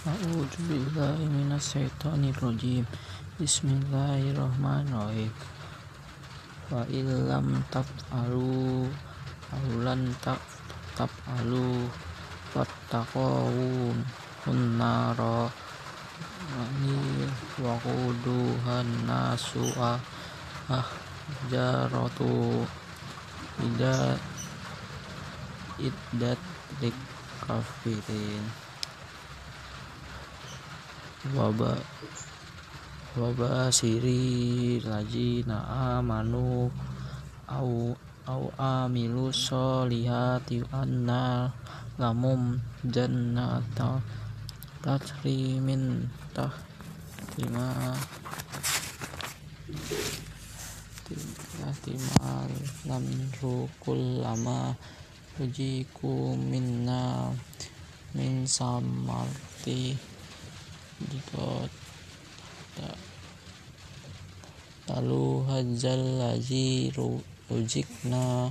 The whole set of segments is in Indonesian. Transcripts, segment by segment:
A'udzu billahi minasyaitonir rajim. Bismillahirrahmanirrahim. Wa illam taf'alu aw lan taf'alu fattaqun nara ani wa quduhan nasu ah jaratu ida iddat lik kafirin waba waba siri lajina amanu au au amilu solihati anna lamum jannata tatri min tahtima tahtimal lam rukul lama ujiku minna min samarti jika lalu hajjal lazi rujikna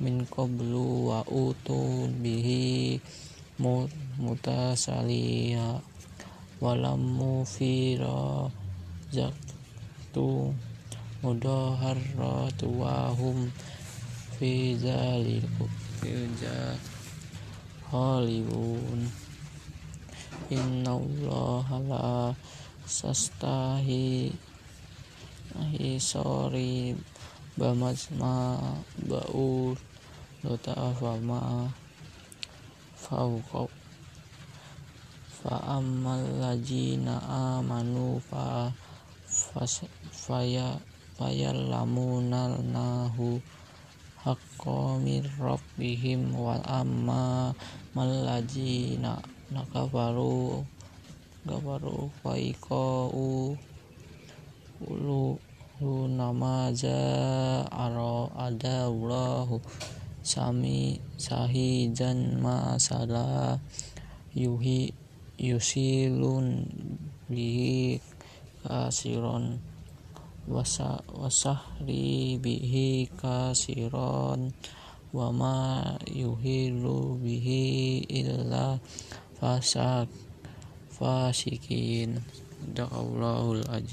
min qablu wa utu bihi mutasaliha walam mufira zaktu mudaharratu wa hum fi zaliku Hollywood innallaha la sastahi ahi sorry bamasma baur dota fama fauqa fa ammal lajina amanu fa faya fayallamunal nahu haqqo mir rabbihim wa amma mal lajina nakafaru gafaru u ulu nama ja aro ada Allahu sami sahijan masala yuhi yusilun bihi kasiron wasa wasahri bihi kasiron wama yuhilu bihi illa fasak fasikin. Allahul ajib